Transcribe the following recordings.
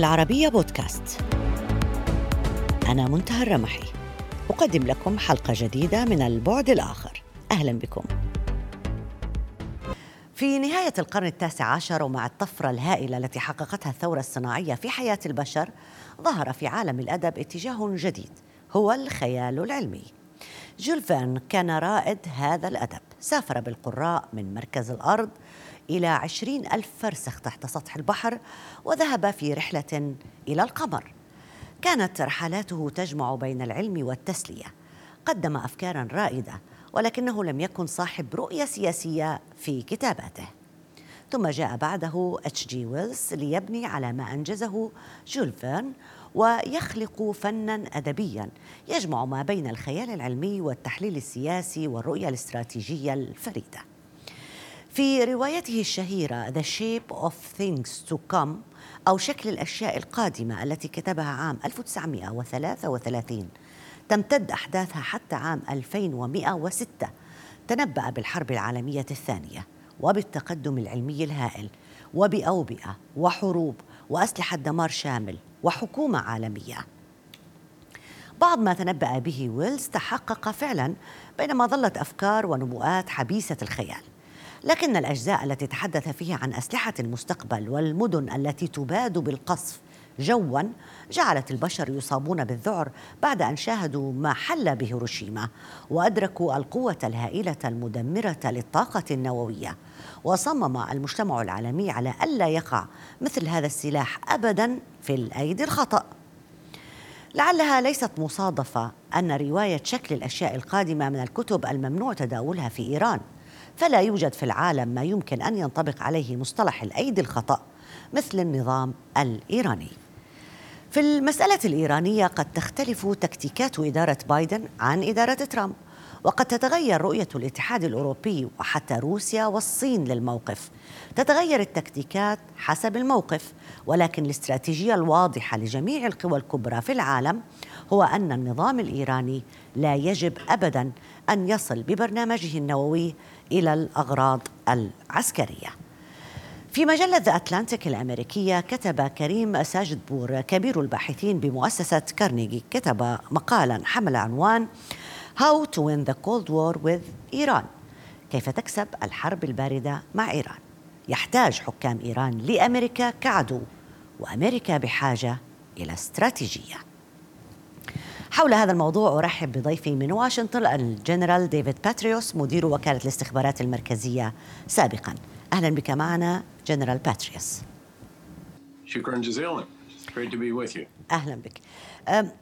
العربية بودكاست. أنا منتهى الرمحي. أقدم لكم حلقة جديدة من البعد الآخر. أهلا بكم. في نهاية القرن التاسع عشر ومع الطفرة الهائلة التي حققتها الثورة الصناعية في حياة البشر ظهر في عالم الأدب اتجاه جديد هو الخيال العلمي. جول فيرن كان رائد هذا الأدب. سافر بالقراء من مركز الأرض إلى عشرين ألف فرسخ تحت سطح البحر وذهب في رحلة إلى القمر. كانت رحلاته تجمع بين العلم والتسلية. قدم أفكارا رائدة ولكنه لم يكن صاحب رؤية سياسية في كتاباته. ثم جاء بعده اتش جي ويلز ليبني على ما أنجزه جول فيرن ويخلق فنا ادبيا يجمع ما بين الخيال العلمي والتحليل السياسي والرؤية الاستراتيجية الفريدة. في روايته الشهيرة The Shape of Things to Come أو شكل الأشياء القادمة التي كتبها عام 1933 تمتد أحداثها حتى عام 2106 تنبأ بالحرب العالمية الثانية وبالتقدم العلمي الهائل وبأوبئة وحروب وأسلحة دمار شامل وحكومة عالمية. بعض ما تنبأ به ويلز تحقق فعلا بينما ظلت أفكار ونبوءات حبيسة الخيال. لكن الأجزاء التي تحدث فيها عن أسلحة المستقبل والمدن التي تباد بالقصف جوا جعلت البشر يصابون بالذعر بعد أن شاهدوا ما حل بهيروشيما وأدركوا القوة الهائلة المدمرة للطاقة النووية. وصمم المجتمع العالمي على ألا يقع مثل هذا السلاح ابدا في الأيدي الخطأ. لعلها ليست مصادفة أن رواية شكل الأشياء القادمة من الكتب الممنوع تداولها في إيران. فلا يوجد في العالم ما يمكن أن ينطبق عليه مصطلح الأيدي الخطأ مثل النظام الإيراني. في المسألة الإيرانية قد تختلف تكتيكات إدارة بايدن عن إدارة ترامب وقد تتغير رؤية الاتحاد الأوروبي وحتى روسيا والصين للموقف. تتغير التكتيكات حسب الموقف ولكن الاستراتيجية الواضحة لجميع القوى الكبرى في العالم هو أن النظام الإيراني لا يجب أبدا أن يصل ببرنامجه النووي إلى الأغراض العسكرية. في مجلة The Atlantic الأمريكية كتب كريم ساجد بور كبير الباحثين بمؤسسة كارنيجي كتب مقالا حمل عنوان How to win the Cold War with Iran كيف تكسب الحرب الباردة مع إيران؟ يحتاج حكام إيران لأمريكا كعدو وأمريكا بحاجة إلى استراتيجية. حول هذا الموضوع أرحب بضيفي من واشنطن الجنرال ديفيد باتريوس مدير وكالة الاستخبارات المركزية سابقا. أهلا بك معنا جنرال باتريوس. شكرا جزيلا. Great to be with you. أهلا بك.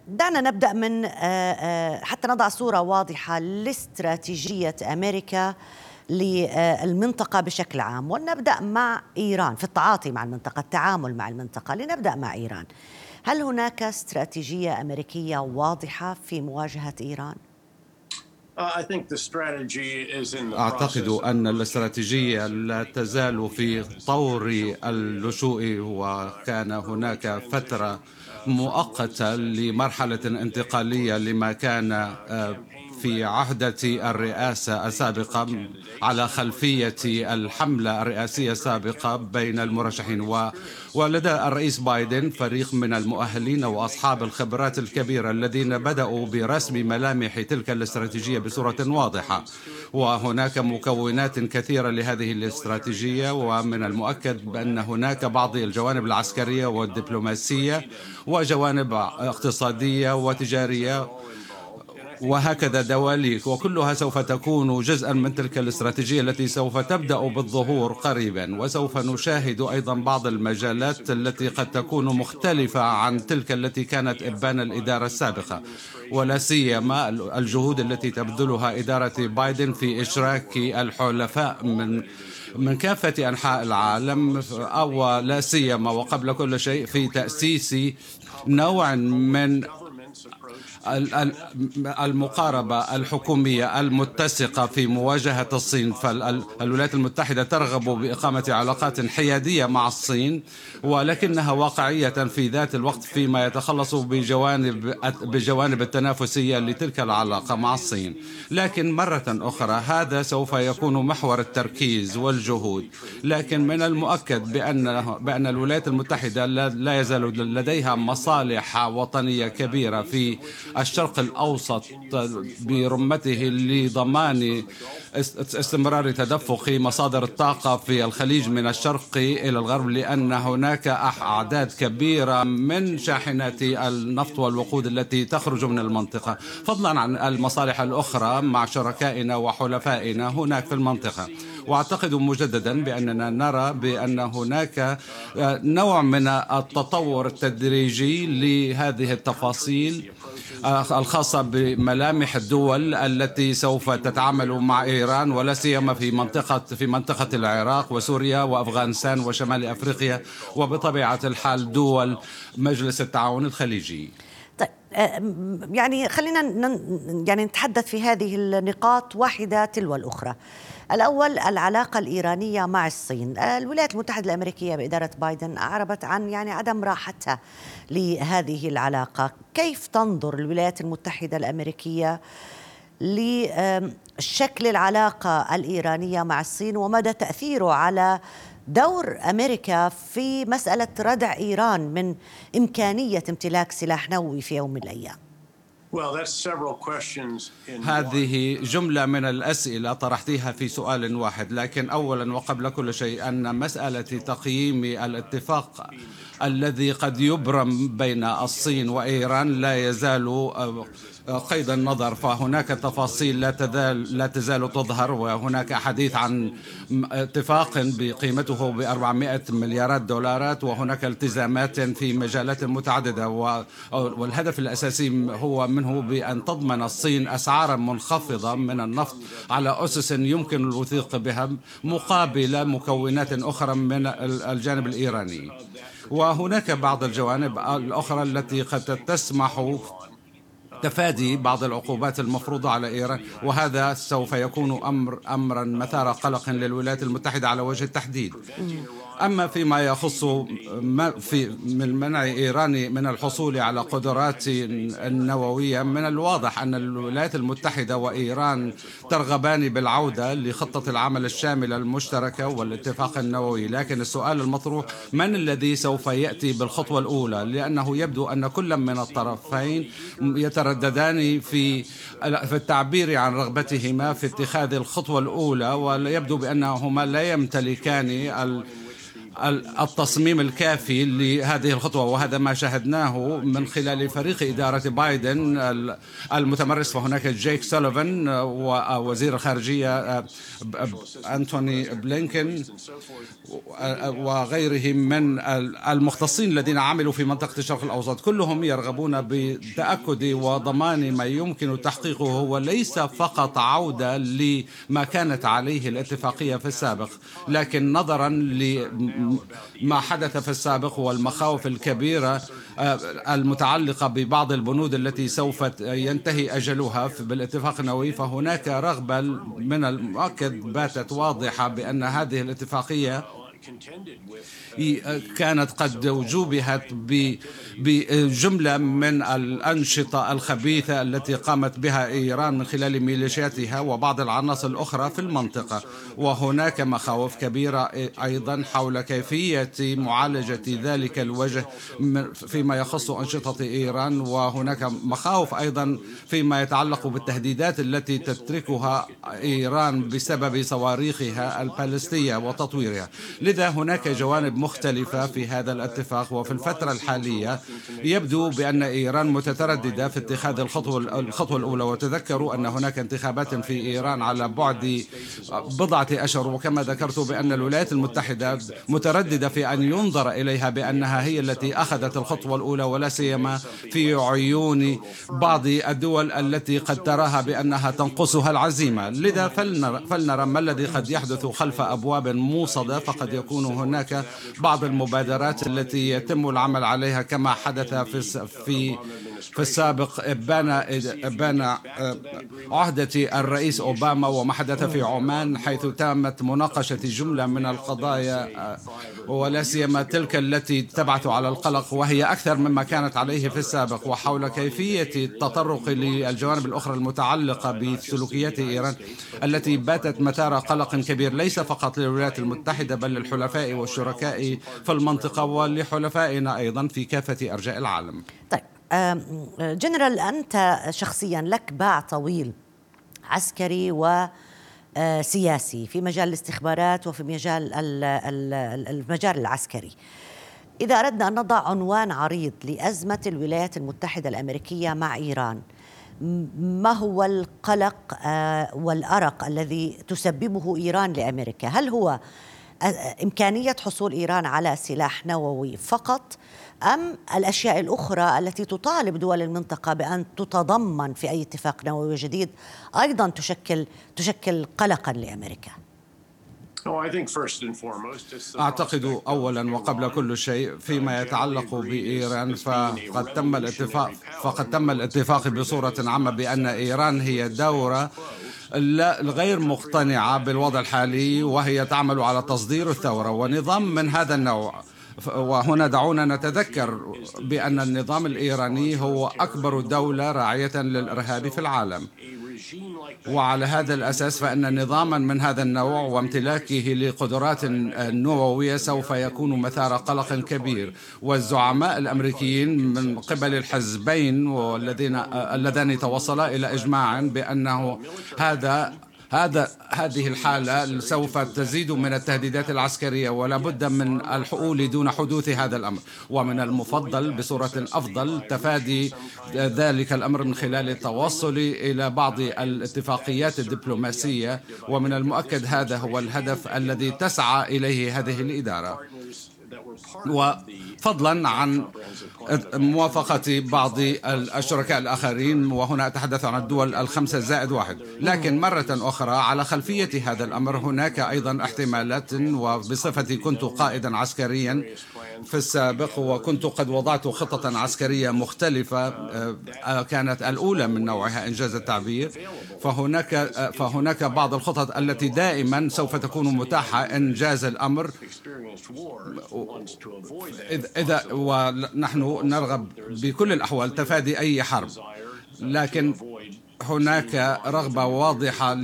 دعنا نبدأ من حتى نضع صورة واضحة لاستراتيجية أمريكا للمنطقة بشكل عام. ونبدأ مع إيران في التعاطي مع المنطقة التعامل مع المنطقة. لنبدأ مع إيران. هل هناك استراتيجية أمريكية واضحة في مواجهة إيران؟ أعتقد أن الاستراتيجية لا تزال في طور اللجوء وكان هناك فترة مؤقتة لمرحلة انتقالية لما كان آه، في عهدة الرئاسة السابقة على خلفية الحملة الرئاسية السابقة بين المرشحين و ولدى الرئيس بايدن فريق من المؤهلين وأصحاب الخبرات الكبيرة الذين بدأوا برسم ملامح تلك الاستراتيجية بصورة واضحة. وهناك مكونات كثيرة لهذه الاستراتيجية ومن المؤكد بأن هناك بعض الجوانب العسكرية والدبلوماسية وجوانب اقتصادية وتجارية وهكذا دواليك وكلها سوف تكون جزءا من تلك الاستراتيجية التي سوف تبدأ بالظهور قريبا وسوف نشاهد أيضا بعض المجالات التي قد تكون مختلفة عن تلك التي كانت إبان الإدارة السابقة. ولا سيما الجهود التي تبذلها إدارة بايدن في إشراك الحلفاء من من كافة أنحاء العالم أو لا سيما وقبل كل شيء في تأسيس نوع من المقاربة الحكومية المتسقة في مواجهة الصين فالولايات المتحدة ترغب بإقامة علاقات حيادية مع الصين ولكنها واقعية في ذات الوقت فيما يتخلص بجوانب بجوانب التنافسية لتلك العلاقة مع الصين. لكن مرة أخرى هذا سوف يكون محور التركيز والجهود. لكن من المؤكد بأن بأن الولايات المتحدة لا يزال لديها مصالح وطنية كبيرة في الشرق الأوسط برمته لضمان استمرار تدفق مصادر الطاقة في الخليج من الشرق إلى الغرب لأن هناك أعداد كبيرة من شاحنات النفط والوقود التي تخرج من المنطقة. فضلا عن المصالح الأخرى مع شركائنا وحلفائنا هناك في المنطقة. وأعتقد مجددا بأننا نرى بأن هناك نوع من التطور التدريجي لهذه التفاصيل. الخاصة بملامح الدول التي سوف تتعامل مع إيران ولا سيما في منطقة في منطقة العراق وسوريا وأفغانستان وشمال أفريقيا وبطبيعة الحال دول مجلس التعاون الخليجي. يعني خلينا يعني نتحدث في هذه النقاط واحدة تلو الأخرى. الأول العلاقة الإيرانية مع الصين. الولايات المتحدة الأمريكية بإدارة بايدن أعربت عن يعني عدم راحتها لهذه العلاقة. كيف تنظر الولايات المتحدة الأمريكية لشكل العلاقة الإيرانية مع الصين؟ ومدى تأثيره على دور أمريكا في مسألة ردع إيران من إمكانية امتلاك سلاح نووي في يوم من الأيام. هذه جملة من الأسئلة طرحتيها في سؤال واحد لكن أولا وقبل كل شيء أن مسألة تقييم الاتفاق الذي قد يبرم بين الصين وإيران لا يزال قيد النظر فهناك تفاصيل لا تزال لا تزال تظهر وهناك حديث عن اتفاق بقيمته ب 400 مليارات دولارات وهناك التزامات في مجالات متعددة والهدف الأساسي هو منه بأن تضمن الصين أسعارا منخفضة من النفط على أسس يمكن الوثيق بها مقابل مكونات أخرى من الجانب الإيراني. وهناك بعض الجوانب الأخرى التي قد تسمح تفادي بعض العقوبات المفروضة على إيران وهذا سوف يكون أمر أمرا مثار قلق للولايات المتحدة على وجه التحديد. أما فيما يخص في من منع إيران من الحصول على قدرات النووية من الواضح أن الولايات المتحدة وإيران ترغبان بالعودة لخطة العمل الشاملة المشتركة والاتفاق النووي. لكن السؤال المطروح من الذي سوف يأتي بالخطوة الأولى؟ لأنه يبدو أن كل من الطرفين يترددان في في التعبير عن رغبتهما في اتخاذ الخطوة الأولى ويبدو بأنهما لا يمتلكان التصميم الكافي لهذه الخطوة وهذا ما شاهدناه من خلال فريق إدارة بايدن المتمرس فهناك جيك سوليفان ووزير الخارجية أنتوني بلينكن وغيرهم من المختصين الذين عملوا في منطقة الشرق الأوسط. كلهم يرغبون بتأكد وضمان ما يمكن تحقيقه وليس فقط عودة لما كانت عليه الاتفاقية في السابق لكن نظرا ما حدث في السابق والمخاوف الكبيرة آه، المتعلقة ببعض البنود التي سوف ينتهي أجلها. بالاتفاق النووي فهناك رغبة من المؤكد باتت واضحة بأن هذه الاتفاقية كانت قد جوبهت بجملة من الأنشطة الخبيثة التي قامت بها إيران من خلال ميليشياتها وبعض العناصر الأخرى في المنطقة. وهناك مخاوف كبيرة أيضا حول كيفية معالجة ذلك الوجه فيما يخص أنشطة إيران. وهناك مخاوف أيضا فيما يتعلق بالتهديدات التي تتركها إيران بسبب صواريخها البالستية وتطويرها. لذا هناك جوانب مختلفة في هذا الاتفاق وفي الفترة الحالية يبدو بأن إيران مترددة في اتخاذ الخطوة, الخطوة الأولى. وتذكروا أن هناك انتخابات في إيران على بعد بضعة أشهر. وكما ذكرت بأن الولايات المتحدة مترددة في أن ينظر إليها بأنها هي التي أخذت الخطوة الأولى ولا سيما في عيون بعض الدول التي قد تراها بأنها تنقصها العزيمة. لذا فلنرى, فلنرى ما الذي قد يحدث خلف أبواب موصدة. فقد يكون هناك بعض المبادرات التي يتم العمل عليها كما حدث في في في السابق بان بان عهدة الرئيس أوباما وما حدث في عمان حيث تمت مناقشة جملة من القضايا ولا سيما تلك التي تبعث على القلق وهي أكثر مما كانت عليه في السابق وحول كيفية التطرق للجوانب الأخرى المتعلقة بسلوكيات إيران التي باتت مثار قلق كبير ليس فقط للولايات المتحدة بل للحلفاء والشركاء في المنطقة ولحلفائنا أيضا في كافة أرجاء العالم. طيب جنرال أنت شخصيا لك باع طويل عسكري و سياسي في مجال الاستخبارات وفي مجال المجال العسكري. إذا أردنا أن نضع عنوان عريض لأزمة الولايات المتحدة الأمريكية مع إيران ما هو القلق آه، والأرق الذي تسببه إيران لأمريكا؟ هل هو آه، إمكانية حصول إيران على سلاح نووي فقط أم الأشياء الأخرى التي تطالب دول المنطقة بأن تتضمن في أي اتفاق نووي جديد أيضا تشكل تشكل قلقا لأمريكا؟ أعتقد أولا وقبل كل شيء فيما يتعلق بإيران فقد تم الاتفاق فقد تم الاتفاق بصورة عامة بأن إيران هي دورة غير مقتنعة بالوضع الحالي وهي تعمل على تصدير الثورة ونظام من هذا النوع. وهنا دعونا نتذكر بأن النظام الإيراني هو أكبر دولة راعية للإرهاب في العالم. وعلى هذا الأساس فإن نظاما من هذا النوع وامتلاكه لقدرات نووية سوف يكون مثار قلق كبير. والزعماء الأمريكيين من قبل الحزبين والذين اللذان توصلا إلى إجماع بأنه هذا هذا هذه الحالة سوف تزيد من التهديدات العسكرية ولا بد من الحقول دون حدوث هذا الأمر. ومن المفضل بصورة أفضل تفادي ذلك الأمر من خلال التوصل إلى بعض الاتفاقيات الدبلوماسية ومن المؤكد هذا هو الهدف الذي تسعى إليه هذه الإدارة. وفضلا عن موافقة بعض الشركاء الآخرين وهنا أتحدث عن الدول الخمسة زائد واحد. لكن مرة أخرى على خلفية هذا الأمر هناك أيضا احتمالات وبصفتي كنت قائدا عسكريا في السابق وكنت قد وضعت خطة عسكرية مختلفة آه، كانت الأولى من نوعها إنجاز التعبير. فهناك آه، فهناك بعض الخطط التي دائما سوف تكون متاحة إنجاز الأمر. إذا ونحن نرغب بكل الأحوال تفادي أي حرب. لكن هناك رغبة واضحة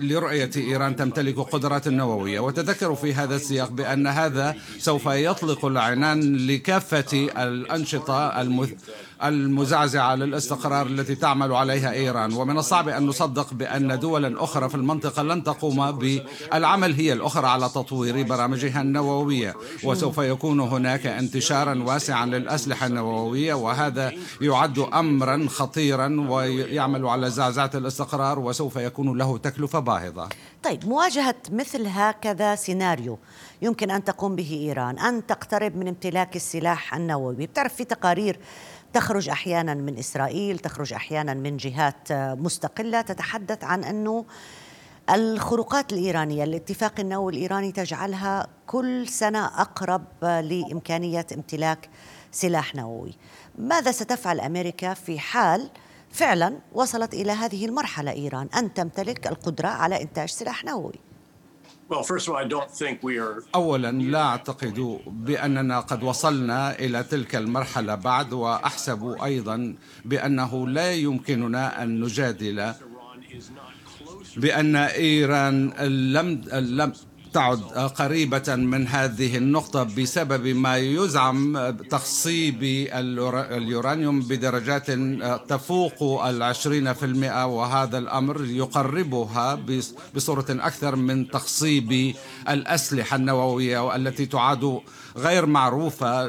لرؤية إيران تمتلك قدرات نووية وتذكروا في هذا السياق بأن هذا سوف يطلق العنان لكافة الأنشطة. المزعزعة للاستقرار التي تعمل عليها إيران. ومن الصعب أن نصدق بأن دولا أخرى في المنطقة لن تقوم بالعمل هي الأخرى على تطوير برامجها النووية. وسوف يكون هناك انتشارا واسعا للأسلحة النووية وهذا يعد أمرا خطيرا ويعمل على زعزعة الاستقرار وسوف يكون له تكلفة باهظة. طيب مواجهة مثل هكذا سيناريو يمكن أن تقوم به إيران. أن تقترب من امتلاك السلاح النووي. بتعرف في تقارير تخرج أحيانا من إسرائيل تخرج أحيانا من جهات مستقلة تتحدث عن أنه الخروقات الإيرانية الاتفاق النووي الإيراني تجعلها كل سنة أقرب لإمكانية امتلاك سلاح نووي. ماذا ستفعل أمريكا في حال فعلا وصلت إلى هذه المرحلة إيران؟ أن تمتلك القدرة على إنتاج سلاح نووي. اولا لا أعتقد بأننا قد وصلنا إلى تلك المرحلة بعد وأحسب أيضا بأنه لا يمكننا أن نجادل بأن إيران لم لم تعد قريبة من هذه النقطة بسبب ما يزعم تخصيب اليورانيوم بدرجات تفوق العشرين في المئة وهذا الأمر يقربها بصورة أكثر من تخصيب الأسلحة النووية والتي تعد غير معروفة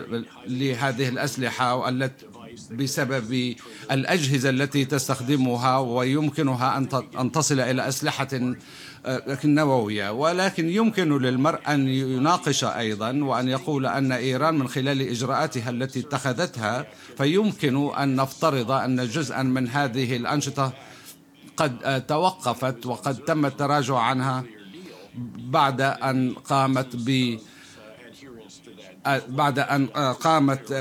لهذه الأسلحة والتي بسبب الأجهزة التي تستخدمها ويمكنها أن تصل إلى أسلحة النووية ولكن يمكن للمرء أن يناقش أيضا وأن يقول أن إيران من خلال إجراءاتها التي اتخذتها فيمكن أن نفترض أن جزءا من هذه الأنشطة قد توقفت وقد تم التراجع عنها بعد أن قامت ب بعد أن قامت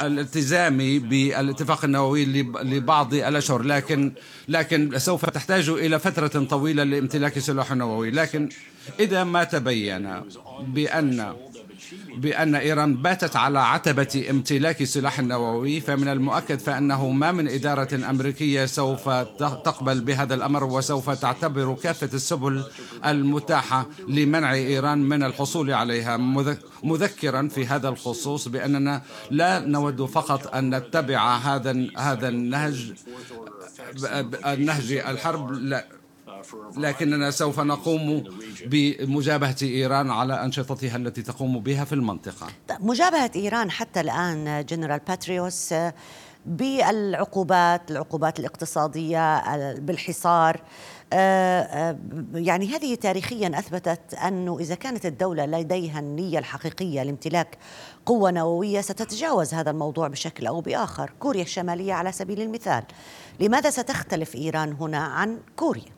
بالالتزام بالاتفاق النووي لبعض الأشهر لكن لكن سوف تحتاج إلى فترة طويلة لامتلاك سلاح نووي لكن إذا ما تبين بأن بأن إيران باتت على عتبة امتلاك سلاح نووي فمن المؤكد فأنه ما من إدارة أمريكية سوف تقبل بهذا الأمر وسوف تعتبر كافة السبل المتاحة لمنع إيران من الحصول عليها. مذكرا في هذا الخصوص بأننا لا نود فقط أن نتبع هذا هذا النهج النهج الحرب لا لكننا سوف نقوم بمجابهة إيران على أنشطتها التي تقوم بها في المنطقة مجابهة إيران حتى الآن جنرال باتريوس بالعقوبات العقوبات الاقتصادية بالحصار آه، آه، يعني هذه تاريخيا أثبتت انه إذا كانت الدولة لديها النية الحقيقية لامتلاك قوة نووية ستتجاوز هذا الموضوع بشكل أو بآخر، كوريا الشمالية على سبيل المثال. لماذا ستختلف إيران هنا عن كوريا؟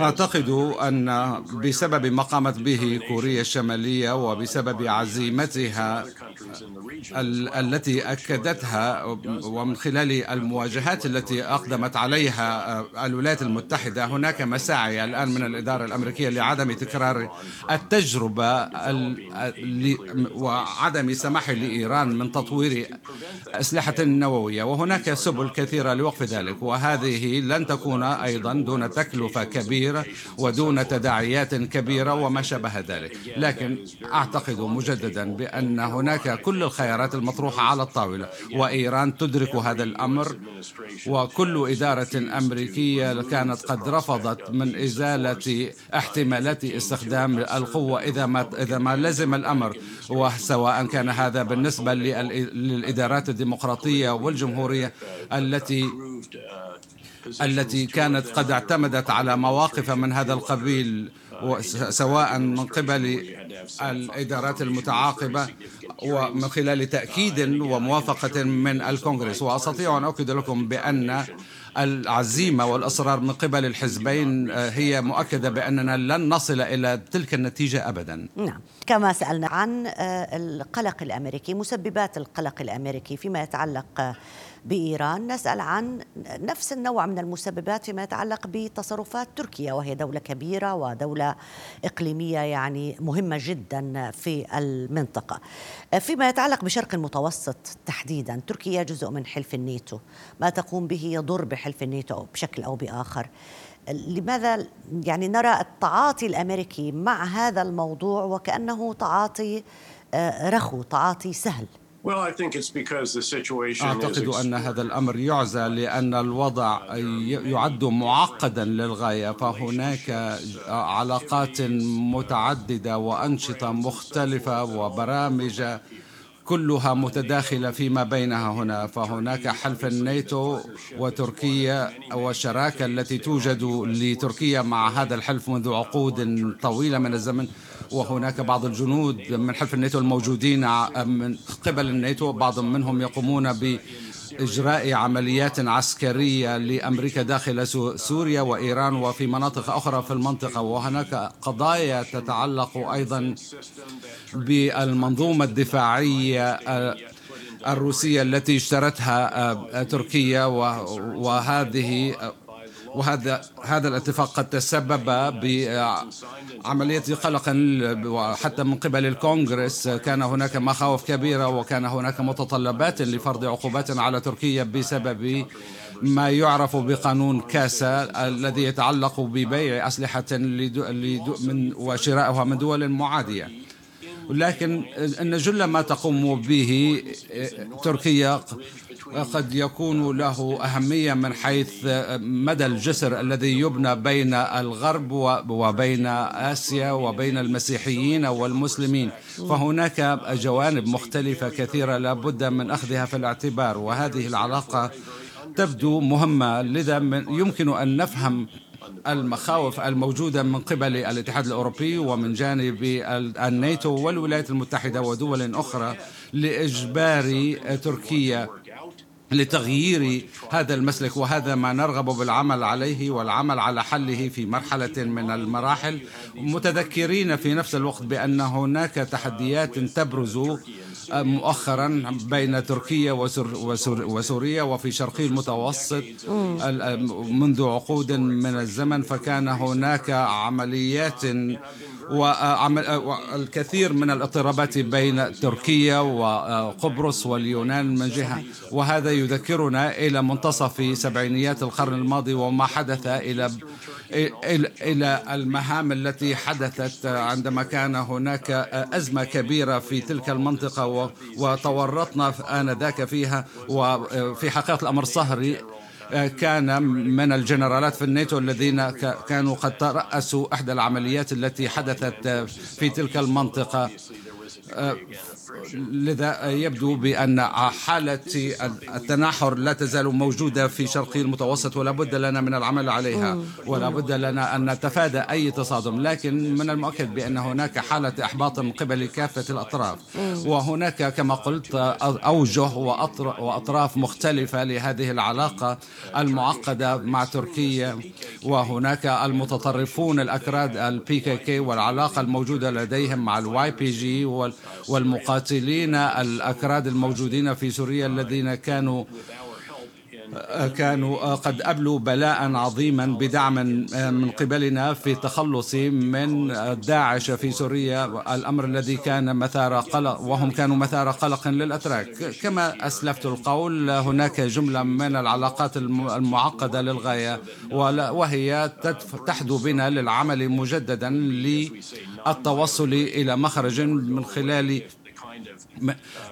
أعتقد أن بسبب ما قامت به كوريا الشمالية وبسبب عزيمتها التي أكدتها ومن خلال المواجهات التي أقدمت عليها الولايات المتحدة. هناك مساعي الآن من الإدارة الأمريكية لعدم تكرار التجربة وعدم سماح لإيران من تطوير أسلحة نووية. وهناك سبل كثيرة لوقف ذلك. وهذه لن تكون أيضا دون تكلفة كبيرة ودون تداعيات كبيرة وما شابه ذلك. لكن أعتقد مجددا بأن هناك كل الخيارات المطروحة على الطاولة وإيران تدرك هذا الأمر وكل إدارة أمريكية كانت قد رفضت من إزالة احتمالات استخدام القوة إذا ما إذا ما لزم الأمر. وسواء كان هذا بالنسبة للإدارات الديمقراطية والجمهورية التي التي كانت قد اعتمدت على مواقف من هذا القبيل سواء من قبل الإدارات المتعاقبة ومن خلال تأكيد وموافقة من الكونغرس. وأستطيع أن أؤكد لكم بأن العزيمة والإصرار من قبل الحزبين هي مؤكدة بأننا لن نصل إلى تلك النتيجة أبدا. نعم. كما سألنا عن القلق الأمريكي مسببات القلق الأمريكي فيما يتعلق بإيران نسأل عن نفس النوع من المسببات فيما يتعلق بتصرفات تركيا وهي دولة كبيرة ودولة إقليمية يعني مهمة جدا في المنطقة. فيما يتعلق بشرق المتوسط تحديدا تركيا جزء من حلف الناتو، ما تقوم به يضر بحلف الناتو بشكل أو بآخر. لماذا يعني نرى التعاطي الأمريكي مع هذا الموضوع وكأنه تعاطي آه، رخو تعاطي سهل أعتقد أن هذا الأمر يعزى لأن الوضع يعد معقدا للغاية فهناك علاقات متعددة وأنشطة مختلفة وبرامج كلها متداخلة فيما بينها هنا فهناك حلف الناتو وتركيا والشراكة التي توجد لتركيا مع هذا الحلف منذ عقود طويلة من الزمن. وهناك بعض الجنود من حلف الناتو الموجودين من قبل الناتو بعض منهم يقومون ب إجراء عمليات عسكرية لأمريكا داخل سوريا وإيران وفي مناطق أخرى في المنطقة. وهناك قضايا تتعلق أيضا بالمنظومة الدفاعية الروسية التي اشترتها تركيا وهذه وهذا هذا الاتفاق قد تسبب بعملية قلق حتى من قبل الكونغرس. كان هناك مخاوف كبيرة وكان هناك متطلبات لفرض عقوبات على تركيا بسبب ما يعرف بقانون كاسا الذي يتعلق ببيع أسلحة من وشرائها من دول معادية. لكن أن جل ما تقوم به تركيا قد يكون له أهمية من حيث مدى الجسر الذي يبنى بين الغرب وبين آسيا وبين المسيحيين والمسلمين. فهناك جوانب مختلفة كثيرة لا بد من أخذها في الاعتبار وهذه العلاقة تبدو مهمة. لذا يمكن أن نفهم المخاوف الموجودة من قبل الاتحاد الأوروبي ومن جانب الناتو والولايات المتحدة ودول أخرى لإجبار تركيا لتغيير هذا المسلك وهذا ما نرغب بالعمل عليه والعمل على حله في مرحلة من المراحل. متذكرين في نفس الوقت بأن هناك تحديات تبرز مؤخرا بين تركيا وسوريا وفي شرقي المتوسط منذ عقود من الزمن فكان هناك عمليات والكثير من الاضطرابات بين تركيا وقبرص واليونان من جهة. وهذا يذكرنا إلى منتصف سبعينيات القرن الماضي وما حدث إلى إلى المهام التي حدثت عندما كان هناك أزمة كبيرة في تلك المنطقة وتورطنا آنذاك فيها وفي حقيقة الأمر صهري كان من الجنرالات في الناتو الذين كانوا قد ترأسوا إحدى العمليات التي حدثت في تلك المنطقة. لذا يبدو بأن حالة التناحر لا تزال موجودة في شرقي المتوسط ولا بد لنا من العمل عليها ولا بد لنا أن نتفادى أي تصادم. لكن من المؤكد بأن هناك حالة إحباط من قبل كافة الأطراف وهناك كما قلت أوجه وأطراف مختلفة لهذه العلاقة المعقدة مع تركيا وهناك المتطرفون الأكراد ال PKK والعلاقة الموجودة لديهم مع ال YPG والمقاتلين الأكراد الموجودين في سوريا الذين كانوا كانوا قد أبلوا بلاء عظيما بدعم من قبلنا في التخلص من داعش في سوريا الأمر الذي كان مثار قلق وهم كانوا مثار قلق للأتراك. كما أسلفت القول هناك جملة من العلاقات المعقدة للغاية وهي تحدو بنا للعمل مجددا للتوصل إلى مخرج من خلال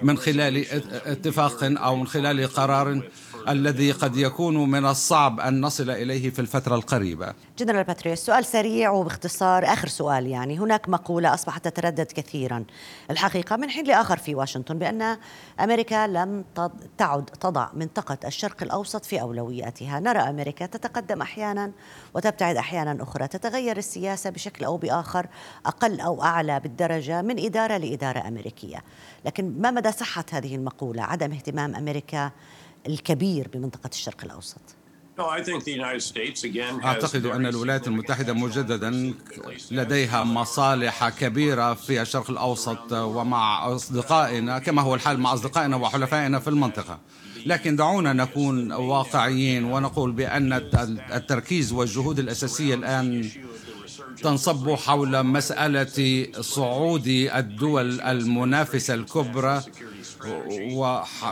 من خلال اتفاق أو من خلال قرار الذي قد يكون من الصعب أن نصل إليه في الفترة القريبة. جنرال باتريس سؤال سريع وباختصار. آخر سؤال يعني هناك مقولة أصبحت تتردد كثيرا. الحقيقة من حين لآخر في واشنطن بأن أمريكا لم تعد تضع منطقة الشرق الأوسط في أولوياتها. نرى أمريكا تتقدم أحيانا وتبتعد أحيانا أخرى. تتغير السياسة بشكل أو بآخر أقل أو أعلى بالدرجة من إدارة لإدارة أمريكية. لكن ما مدى صحة هذه المقولة؟ عدم اهتمام أمريكا الكبير بمنطقة الشرق الأوسط. أعتقد أن الولايات المتحدة مجددا لديها مصالح كبيرة في الشرق الأوسط ومع أصدقائنا كما هو الحال مع أصدقائنا وحلفائنا في المنطقة. لكن دعونا نكون واقعيين ونقول بأن التركيز والجهود الأساسية الآن تنصب حول مسألة صعود الدول المنافسة الكبرى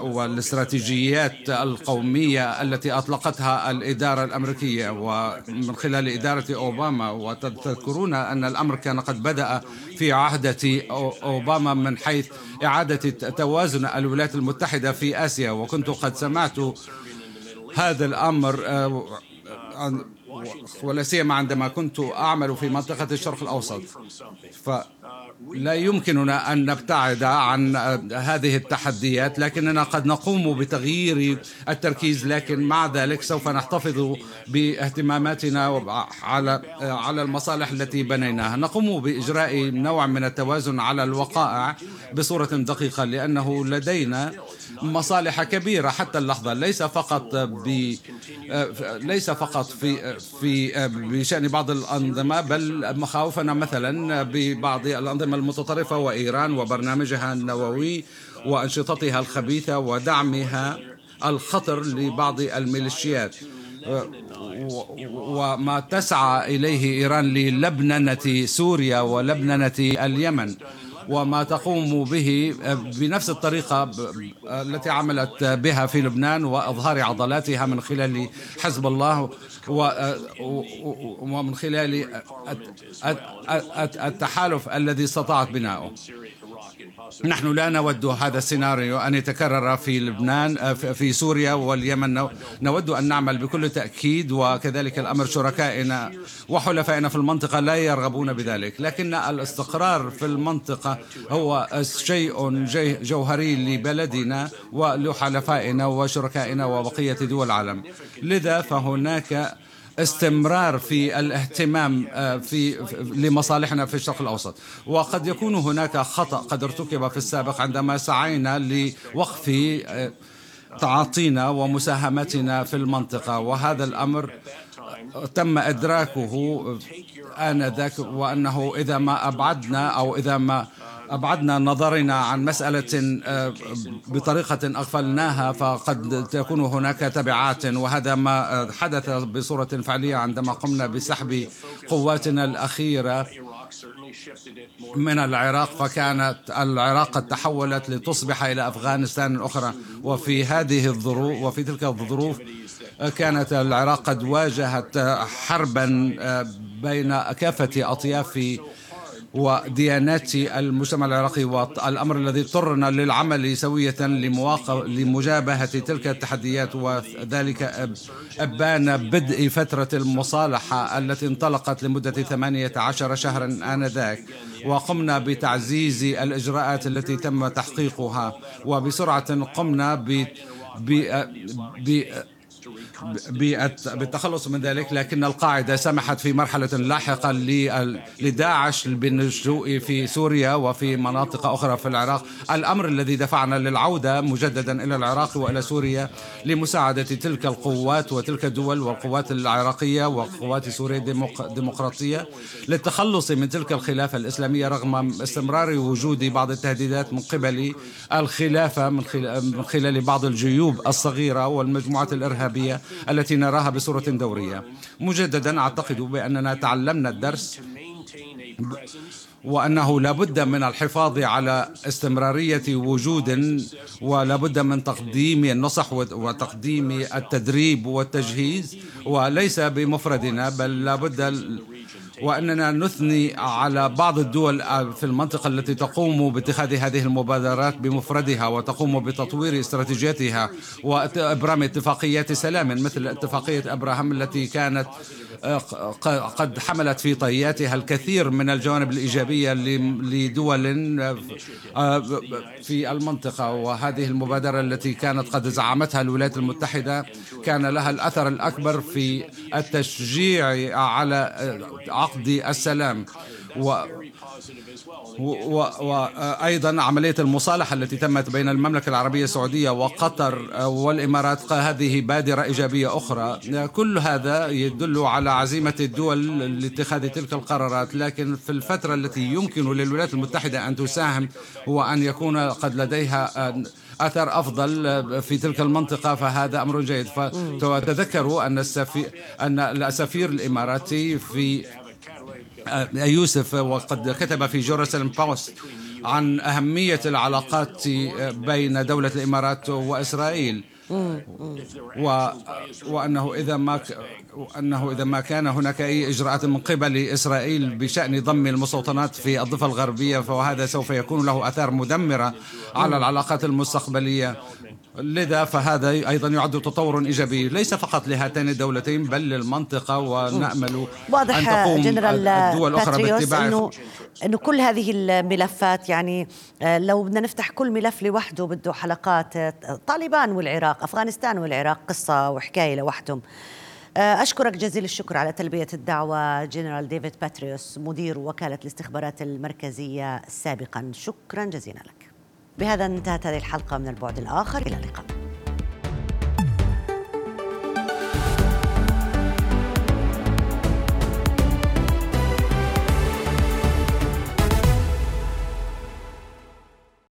والاستراتيجيات القومية التي أطلقتها الإدارة الأمريكية. ومن خلال إدارة أوباما وتذكرون أن الأمر كان قد بدأ في عهدة أوباما من حيث إعادة توازن الولايات المتحدة في آسيا. وكنت قد سمعت هذا الأمر آه، ولا سيما عندما كنت أعمل في منطقة الشرق الأوسط. ف لا يمكننا أن نبتعد عن هذه التحديات لكننا قد نقوم بتغيير التركيز لكن مع ذلك سوف نحتفظ باهتماماتنا على على المصالح التي بنيناها. نقوم بإجراء نوع من التوازن على الوقائع بصورة دقيقة لأنه لدينا مصالح كبيرة حتى اللحظة. ليس فقط ب ليس فقط في في بشأن بعض الأنظمة بل مخاوفنا مثلا ببعض الأنظمة المتطرفة وإيران وبرنامجها النووي وأنشطتها الخبيثة ودعمها الخطر لبعض الميليشيات. وما تسعى إليه إيران للبننه سوريا ولبننه اليمن. وما تقوم به بنفس الطريقة التي عملت بها في لبنان وإظهار عضلاتها من خلال حزب الله ومن خلال التحالف الذي استطاعت بناؤه. نحن لا نود هذا السيناريو أن يتكرر في لبنان في سوريا واليمن. نود أن نعمل بكل تأكيد وكذلك الأمر شركائنا وحلفائنا في المنطقة لا يرغبون بذلك. لكن الاستقرار في المنطقة هو شيء جوهري لبلدنا ولحلفائنا وشركائنا وبقية دول العالم. لذا فهناك استمرار في الاهتمام آه، في لمصالحنا في الشرق الأوسط. وقد يكون هناك خطأ قد ارتكب في السابق عندما سعينا لوقف آه، تعاطينا ومساهمتنا في المنطقة. وهذا الأمر تم إدراكه آنذاك وأنه إذا ما أبعدنا أو إذا ما أبعدنا نظرنا عن مسألة آه، بطريقة أغفلناها فقد تكون هناك تبعات وهذا ما حدث بصورة فعلية عندما قمنا بسحب قواتنا الأخيرة من العراق فكانت العراق قد تحولت لتصبح إلى أفغانستان الأخرى. وفي هذه الظروف وفي تلك الظروف كانت العراق قد واجهت حربا آه، بين كافة أطياف وديانات المجتمع العراقي والأمر الذي اضطرنا للعمل سوية لمجابهة تلك التحديات وذلك أبان بدء فترة المصالحة التي انطلقت لمدة 18 شهرا آنذاك وقمنا بتعزيز الإجراءات التي تم تحقيقها وبسرعة قمنا ب ب ب بالتخلص من ذلك لكن القاعدة سمحت في مرحلة لاحقة لداعش بالنشوء في سوريا وفي مناطق أخرى في العراق. الأمر الذي دفعنا للعودة مجددا إلى العراق وإلى سوريا لمساعدة تلك القوات وتلك الدول والقوات العراقية وقوات سوريا الديمقراطية للتخلص من تلك الخلافة الإسلامية رغم استمرار وجود بعض التهديدات من قبل الخلافة من خلال بعض الجيوب الصغيرة والمجموعات الإرهابية. التي نراها بصورة دورية. مجددا أعتقد بأننا تعلمنا الدرس وأنه لابد من الحفاظ على استمرارية وجود ولابد من تقديم النصح وتقديم التدريب والتجهيز. وليس بمفردنا بل لابد وأننا نثني على بعض الدول في المنطقة التي تقوم باتخاذ هذه المبادرات بمفردها وتقوم بتطوير استراتيجيتها وإبرام اتفاقيات سلام مثل اتفاقية إبراهام التي كانت آه، قد حملت في طياتها الكثير من الجوانب الإيجابية لدول آه، في المنطقة. وهذه المبادرة التي كانت قد زعمتها الولايات المتحدة كان لها الأثر الأكبر في التشجيع على آه، عقد السلام. وأيضا عملية المصالحة التي تمت بين المملكة العربية السعودية وقطر والإمارات هذه بادرة إيجابية أخرى. كل هذا يدل على عزيمة الدول لاتخاذ تلك القرارات لكن في الفترة التي يمكن للولايات المتحدة أن تساهم هو أن يكون قد لديها اثر أفضل في تلك المنطقة فهذا أمر جيد. فتذكروا أن السفير أن السفير الإماراتي في آه، يوسف وقد كتب في جيروسالم بوست عن أهمية العلاقات بين دولة الإمارات وإسرائيل و... وأنه إذا ما. أنه إذا ما كان هناك أي إجراءات من قبل إسرائيل بشأن ضم المستوطنات في الضفة الغربية فهذا سوف يكون له آثار مدمرة على العلاقات المستقبلية لذا فهذا أيضا يعد تطور إيجابي. ليس فقط لهاتين الدولتين بل للمنطقة ونأمل واضح أن تقوم جنرال الدول الأخرى باتباع إنه إنه كل هذه الملفات يعني آه، لو بدنا نفتح كل ملف لوحده بده حلقات آه، طالبان والعراق أفغانستان والعراق قصة وحكاية لوحدهم. آه، أشكرك جزيل الشكر على تلبية الدعوة جنرال ديفيد باتريوس مدير وكالة الاستخبارات المركزية سابقا. شكرا جزيلا لك. بهذا انتهت هذه الحلقة من البعد الآخر. إلى اللقاء.